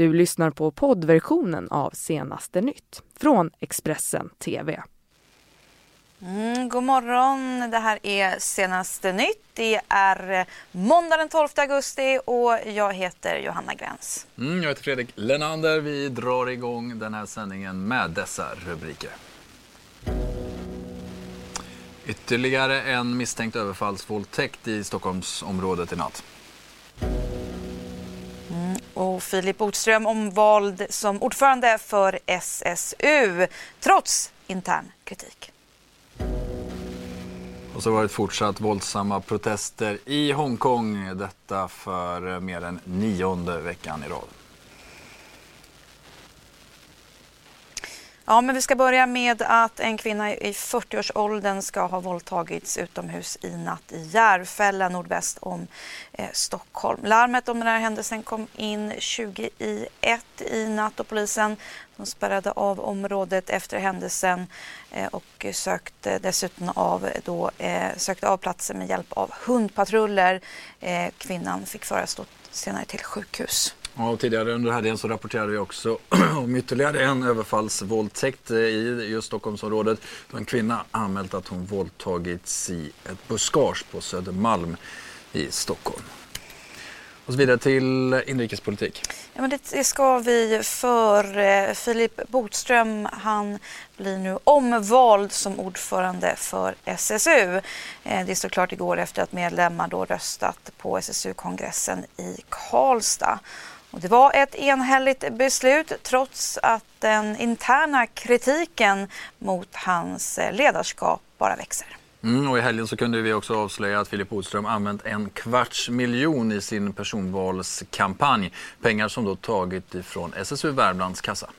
Du lyssnar på poddversionen av Senaste nytt från Expressen TV. Mm, god morgon, det här är Senaste nytt. Det är måndag den 12 augusti och jag heter Johanna Gräns. Mm, jag heter Fredrik Lenander. Vi drar igång den här sändningen med dessa rubriker. Ytterligare en misstänkt överfallsvåldtäkt i Stockholmsområdet i natt. Och Filip Botström omvald som ordförande för SSU trots intern kritik. Och så har det varit fortsatt våldsamma protester i Hongkong. Detta för mer än nionde veckan i rad. Ja, men vi ska börja med att en kvinna i 40-årsåldern ska ha våldtagits utomhus i natt i Järfälla nordväst om eh, Stockholm. Larmet om den här händelsen kom in 20 i 1 i natt och polisen de spärrade av området efter händelsen eh, och sökte dessutom av, då, eh, sökte av platsen med hjälp av hundpatruller. Eh, kvinnan fick föras senare till sjukhus. Ja, tidigare under helgen så rapporterade vi också om ytterligare en överfallsvåldtäkt eh, i just Stockholmsområdet. Då en kvinna anmält att hon våldtagits i ett buskage på Södermalm i Stockholm. Och så vidare till inrikespolitik. Ja, men det ska vi för eh, Filip Botström. Han blir nu omvald som ordförande för SSU. Eh, det stod klart igår efter att medlemmar då röstat på SSU-kongressen i Karlstad. Och det var ett enhälligt beslut trots att den interna kritiken mot hans eh, ledarskap bara växer. Mm, och I helgen så kunde vi också avslöja att Filip Bodström använt en kvarts miljon i sin personvalskampanj. Pengar som då tagit ifrån SSU Värmlands kassa.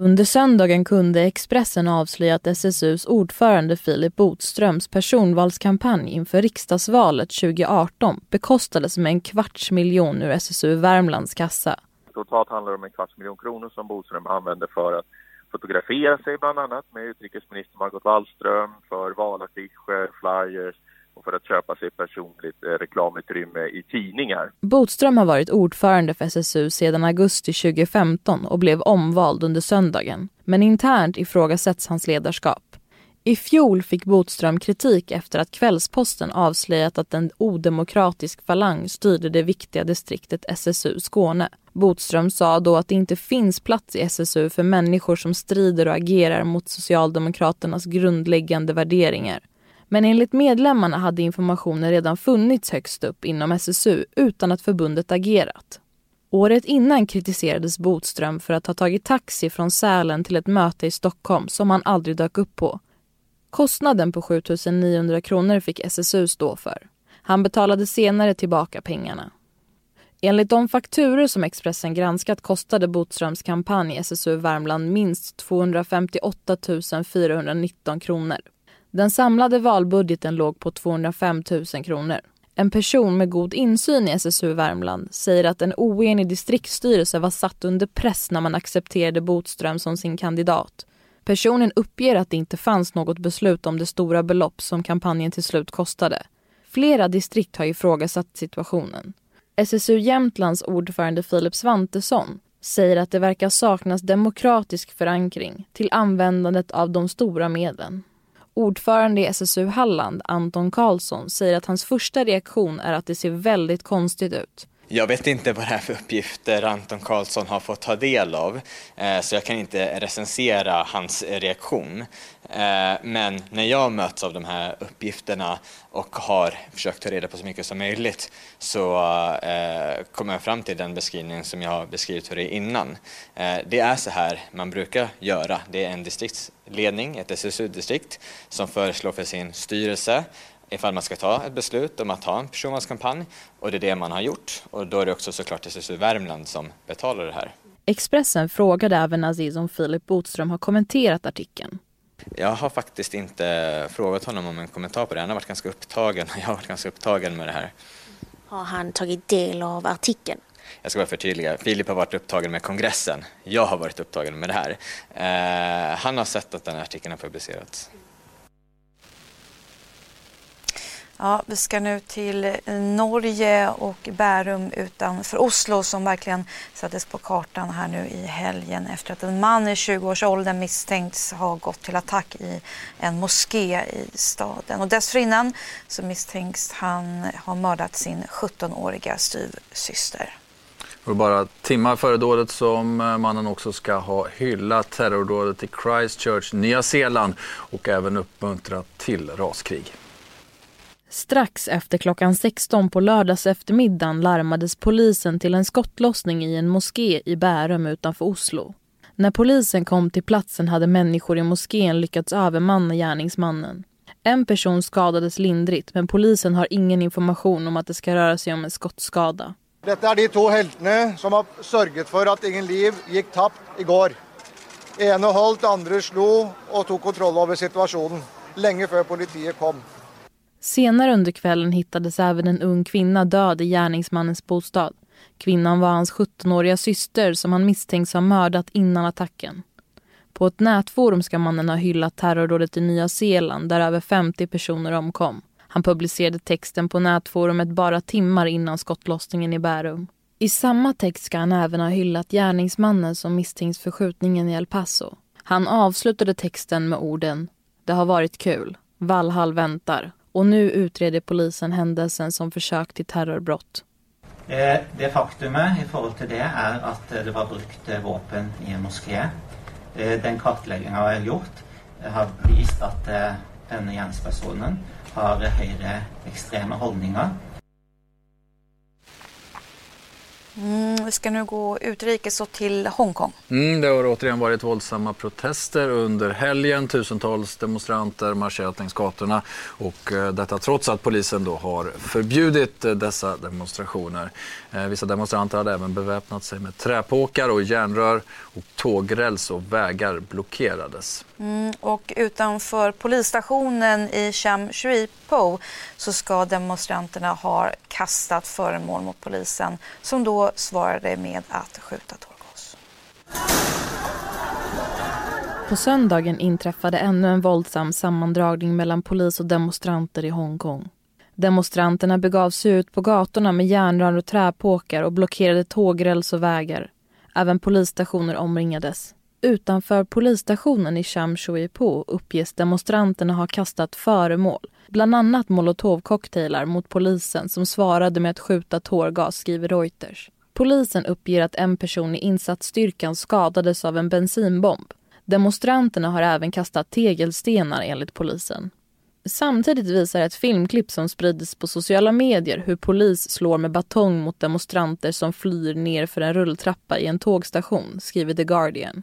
Under söndagen kunde Expressen avslöja att SSUs ordförande Filip Botströms personvalskampanj inför riksdagsvalet 2018 bekostades med en kvarts miljon ur SSU Värmlands kassa. Totalt handlar det om en kvarts miljon kronor som Botström använde för att fotografera sig bland annat med utrikesminister Margot Wallström för valaffischer, flyers och för att köpa sig personligt eh, reklamutrymme i tidningar. Botström har varit ordförande för SSU sedan augusti 2015 och blev omvald under söndagen. Men internt ifrågasätts hans ledarskap. I fjol fick Botström kritik efter att Kvällsposten avslöjat att en odemokratisk falang styrde det viktiga distriktet SSU Skåne. Botström sa då att det inte finns plats i SSU för människor som strider och agerar mot Socialdemokraternas grundläggande värderingar. Men enligt medlemmarna hade informationen redan funnits högst upp inom SSU utan att förbundet agerat. Året innan kritiserades Botström för att ha tagit taxi från Sälen till ett möte i Stockholm som han aldrig dök upp på. Kostnaden på 7 900 kronor fick SSU stå för. Han betalade senare tillbaka pengarna. Enligt de fakturer som Expressen granskat kostade Botströms kampanj SSU Värmland minst 258 419 kronor. Den samlade valbudgeten låg på 205 000 kronor. En person med god insyn i SSU Värmland säger att en oenig distriktsstyrelse var satt under press när man accepterade Botström som sin kandidat. Personen uppger att det inte fanns något beslut om det stora belopp som kampanjen till slut kostade. Flera distrikt har ifrågasatt situationen. SSU Jämtlands ordförande Filip Svantesson säger att det verkar saknas demokratisk förankring till användandet av de stora medlen. Ordförande i SSU Halland, Anton Karlsson, säger att hans första reaktion är att det ser väldigt konstigt ut. Jag vet inte vad det är för uppgifter Anton Karlsson har fått ta del av, eh, så jag kan inte recensera hans reaktion. Eh, men när jag möts av de här uppgifterna och har försökt ta reda på så mycket som möjligt så eh, kommer jag fram till den beskrivning som jag har beskrivit för dig innan. Det är så här man brukar göra. Det är en distriktsledning, ett SSU-distrikt, som föreslår för sin styrelse ifall man ska ta ett beslut om att ha en personvalskampanj och det är det man har gjort och då är det också såklart SSU Värmland som betalar det här. Expressen frågade även Aziz om Filip Botström har kommenterat artikeln. Jag har faktiskt inte frågat honom om en kommentar på det. Han har varit ganska upptagen jag har varit ganska upptagen med det här. Har han tagit del av artikeln? Jag ska bara förtydliga. Filip har varit upptagen med kongressen. Jag har varit upptagen med det här. Eh, han har sett att den här artikeln har publicerats. Ja, vi ska nu till Norge och Bärum utanför Oslo som verkligen sattes på kartan här nu i helgen efter att en man i 20-årsåldern misstänks ha gått till attack i en moské i staden. Och dessförinnan så misstänks han ha mördat sin 17-åriga styvsyster. Och bara timmar före dådet som eh, mannen också ska ha hyllat terrordådet i Christchurch, Nya Zeeland och även uppmuntrat till raskrig. Strax efter klockan 16 på lördags eftermiddagen larmades polisen till en skottlossning i en moské i Bärum utanför Oslo. När polisen kom till platsen hade människor i moskén lyckats övermanna gärningsmannen. En person skadades lindrigt men polisen har ingen information om att det ska röra sig om en skottskada. Detta är de två hjältarna som har sörjt för att ingen liv gick tappt igår. Ene holdt, andra slog och tog kontroll över situationen länge före polisen kom. Senare under kvällen hittades även en ung kvinna död i gärningsmannens bostad. Kvinnan var hans 17-åriga syster som han misstänks ha mördat innan attacken. På ett nätforum ska mannen ha hyllat terrordådet i Nya Zeeland där över 50 personer omkom. Han publicerade texten på nätforumet bara timmar innan skottlossningen i Bärum. I samma text ska han även ha hyllat gärningsmannen som misstänks för skjutningen i El Paso. Han avslutade texten med orden “Det har varit kul. Valhall väntar. Och nu utreder polisen händelsen som försök till terrorbrott. Eh, det faktumet i förhållande till det är att eh, det var brukt eh, vapen i en moské. Den kartläggningen jag har gjort har visat att denna gärningspersonen har högre extrema hållningar Mm, vi ska nu gå utrikes och till Hongkong. Mm, det har återigen varit våldsamma protester under helgen. Tusentals demonstranter marscherat längs gatorna och eh, detta trots att polisen då har förbjudit eh, dessa demonstrationer. Eh, vissa demonstranter hade även beväpnat sig med träpåkar och järnrör och tågräls och vägar blockerades. Mm, och utanför polisstationen i Cham Shui-po så ska demonstranterna ha kastat föremål mot polisen som då svarade med att skjuta tårgas. På söndagen inträffade ännu en våldsam sammandragning mellan polis och demonstranter i Hongkong. Demonstranterna begav sig ut på gatorna med järnrör och träpåkar och blockerade tågräls och vägar. Även polisstationer omringades. Utanför polisstationen i Cham Shui-po uppges demonstranterna ha kastat föremål, bland annat molotovcocktailar mot polisen som svarade med att skjuta tårgas, skriver Reuters. Polisen uppger att en person i insatsstyrkan skadades av en bensinbomb. Demonstranterna har även kastat tegelstenar enligt polisen. Samtidigt visar ett filmklipp som sprids på sociala medier hur polis slår med batong mot demonstranter som flyr ner för en rulltrappa i en tågstation, skriver The Guardian.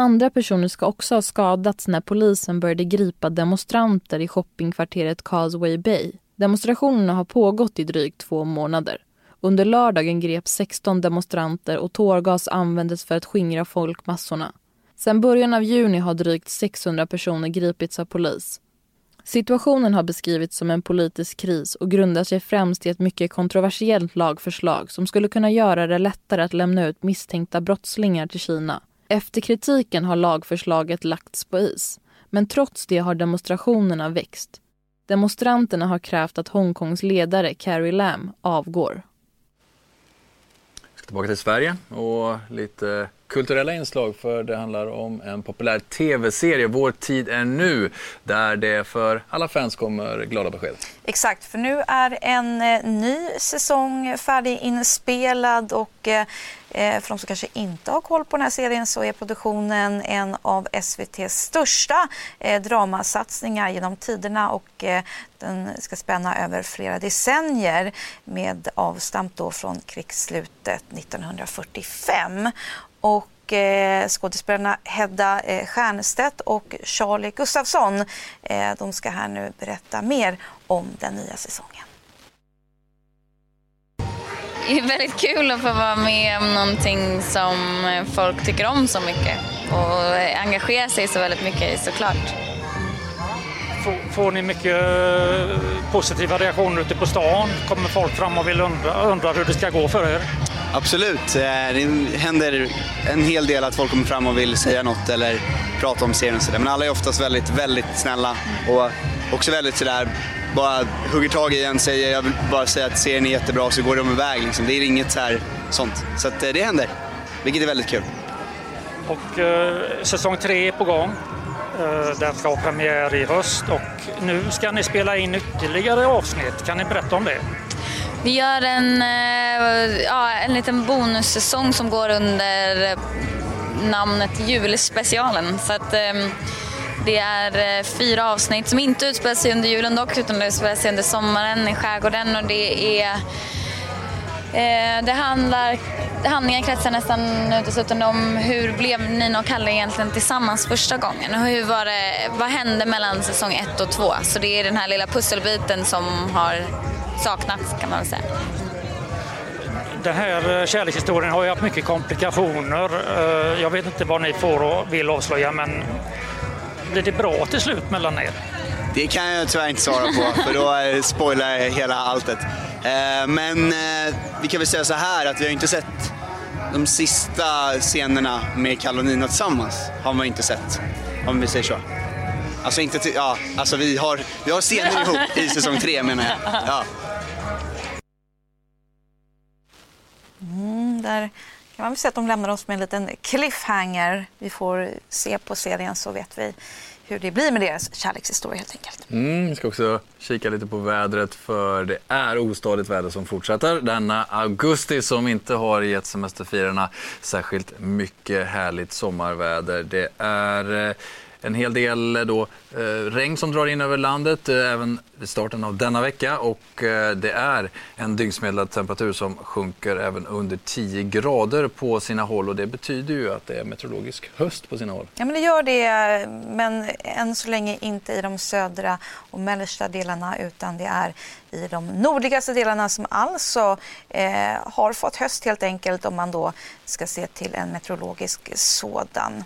Andra personer ska också ha skadats när polisen började gripa demonstranter i shoppingkvarteret Causeway Bay. Demonstrationerna har pågått i drygt två månader. Under lördagen greps 16 demonstranter och tårgas användes för att skingra folkmassorna. Sedan början av juni har drygt 600 personer gripits av polis. Situationen har beskrivits som en politisk kris och grundar sig främst i ett mycket kontroversiellt lagförslag som skulle kunna göra det lättare att lämna ut misstänkta brottslingar till Kina. Efter kritiken har lagförslaget lagts på is. Men trots det har demonstrationerna växt. Demonstranterna har krävt att Hongkongs ledare Carrie Lam avgår. Jag ska tillbaka till Sverige och lite kulturella inslag för det handlar om en populär tv-serie, Vår tid är nu, där det för alla fans kommer glada besked. Exakt, för nu är en eh, ny säsong färdiginspelad och eh, Eh, för de som kanske inte har koll på den här serien så är produktionen en av SVTs största eh, dramasatsningar genom tiderna och eh, den ska spänna över flera decennier med avstamp då från krigsslutet 1945. Och skådespelarna Hedda Stiernstedt och Charlie Gustafsson de ska här nu berätta mer om den nya säsongen. Det är väldigt kul att få vara med om någonting som folk tycker om så mycket och engagera sig så väldigt mycket i såklart. Får, får ni mycket eh, positiva reaktioner ute på stan? Kommer folk fram och vill undra, undra hur det ska gå för er? Absolut. Eh, det händer en hel del att folk kommer fram och vill säga något eller prata om serien och sådär. Men alla är oftast väldigt, väldigt snälla och också väldigt sådär bara hugger tag i en, säger jag vill bara säga att serien är jättebra så går de iväg. Liksom. Det är inget så här sånt. Så att, eh, det händer, vilket är väldigt kul. Och eh, säsong tre är på gång. Eh, den ska ha premiär i höst och nu ska ni spela in ytterligare avsnitt. Kan ni berätta om det? Vi gör en, eh, ja, en liten bonussäsong som går under namnet Julspecialen. Så att, eh, det är eh, fyra avsnitt som inte utspelar sig under julen dock utan det utspelar sig under sommaren i skärgården och det är eh, det handlar, handlingen kretsar nästan uteslutande om hur blev Nina och Kalle egentligen tillsammans första gången? Och hur var det, vad hände mellan säsong ett och två? Så det är den här lilla pusselbiten som har saknats kan man väl säga. Den här eh, kärlekshistorien har ju haft mycket komplikationer. Eh, jag vet inte vad ni får och vill avslöja men blir det bra till slut mellan er? Det kan jag tyvärr inte svara på, för då eh, spoilar jag hela alltet. Eh, Men eh, vi kan väl säga så här att vi har inte sett de sista scenerna med Kalle och Nina tillsammans. Har man inte sett, om vi säger så. Alltså inte till, ja, alltså vi har, vi har scener ihop i säsong tre menar jag. Ja. Mm, där kan man väl säga att de lämnar oss med en liten cliffhanger. Vi får se på serien så vet vi hur det blir med deras kärlekshistoria helt enkelt. Mm, vi ska också kika lite på vädret för det är ostadigt väder som fortsätter denna augusti som inte har gett semesterfirarna särskilt mycket härligt sommarväder. Det är eh, en hel del eh, då, eh, regn som drar in över landet eh, även vid starten av denna vecka och eh, det är en dygnsmedeltemperatur som sjunker även under 10 grader på sina håll och det betyder ju att det är meteorologisk höst på sina håll. Ja, men det gör det, men än så länge inte i de södra och mellersta delarna utan det är i de nordligaste delarna som alltså eh, har fått höst helt enkelt om man då ska se till en meteorologisk sådan.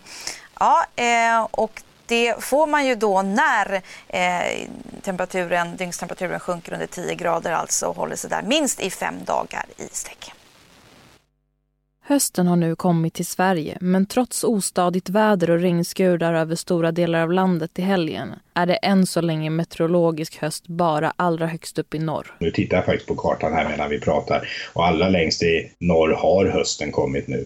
Ja, eh, och det får man ju då när eh, temperaturen, dygnstemperaturen sjunker under 10 grader alltså och håller sig där minst i fem dagar i sträck. Hösten har nu kommit till Sverige men trots ostadigt väder och regnskurar över stora delar av landet i helgen är det än så länge meteorologisk höst bara allra högst upp i norr. Nu tittar jag faktiskt på kartan här medan vi pratar och allra längst i norr har hösten kommit nu.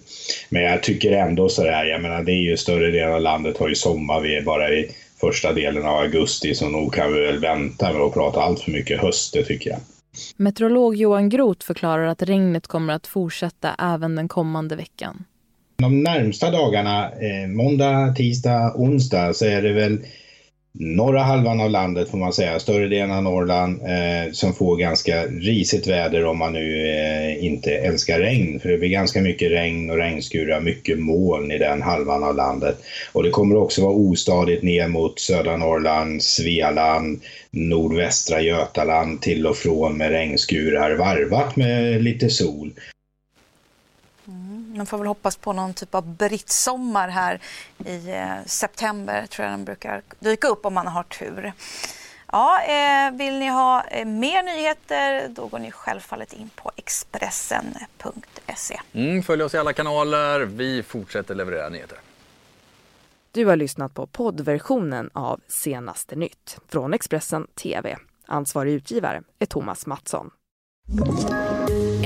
Men jag tycker ändå sådär, jag menar det är ju större delen av landet har ju sommar, vi är bara i första delen av augusti så nog kan vi väl vänta med att prata allt för mycket höst, det tycker jag. Meteorolog Johan Groth förklarar att regnet kommer att fortsätta även den kommande veckan. De närmsta dagarna, eh, måndag, tisdag, onsdag, så är det väl norra halvan av landet får man säga, större delen av Norrland, eh, som får ganska risigt väder om man nu eh, inte älskar regn. För det blir ganska mycket regn och regnskurar, mycket moln i den halvan av landet. Och det kommer också vara ostadigt ner mot södra Norrland, Svealand, nordvästra Götaland till och från med regnskurar varvat med lite sol. Man får väl hoppas på någon typ av brittsommar här i eh, september tror jag den brukar dyka upp om man har tur. Ja, eh, vill ni ha eh, mer nyheter då går ni självfallet in på Expressen.se. Mm, följ oss i alla kanaler, vi fortsätter leverera nyheter. Du har lyssnat på poddversionen av Senaste nytt från Expressen TV. Ansvarig utgivare är Thomas Mattsson.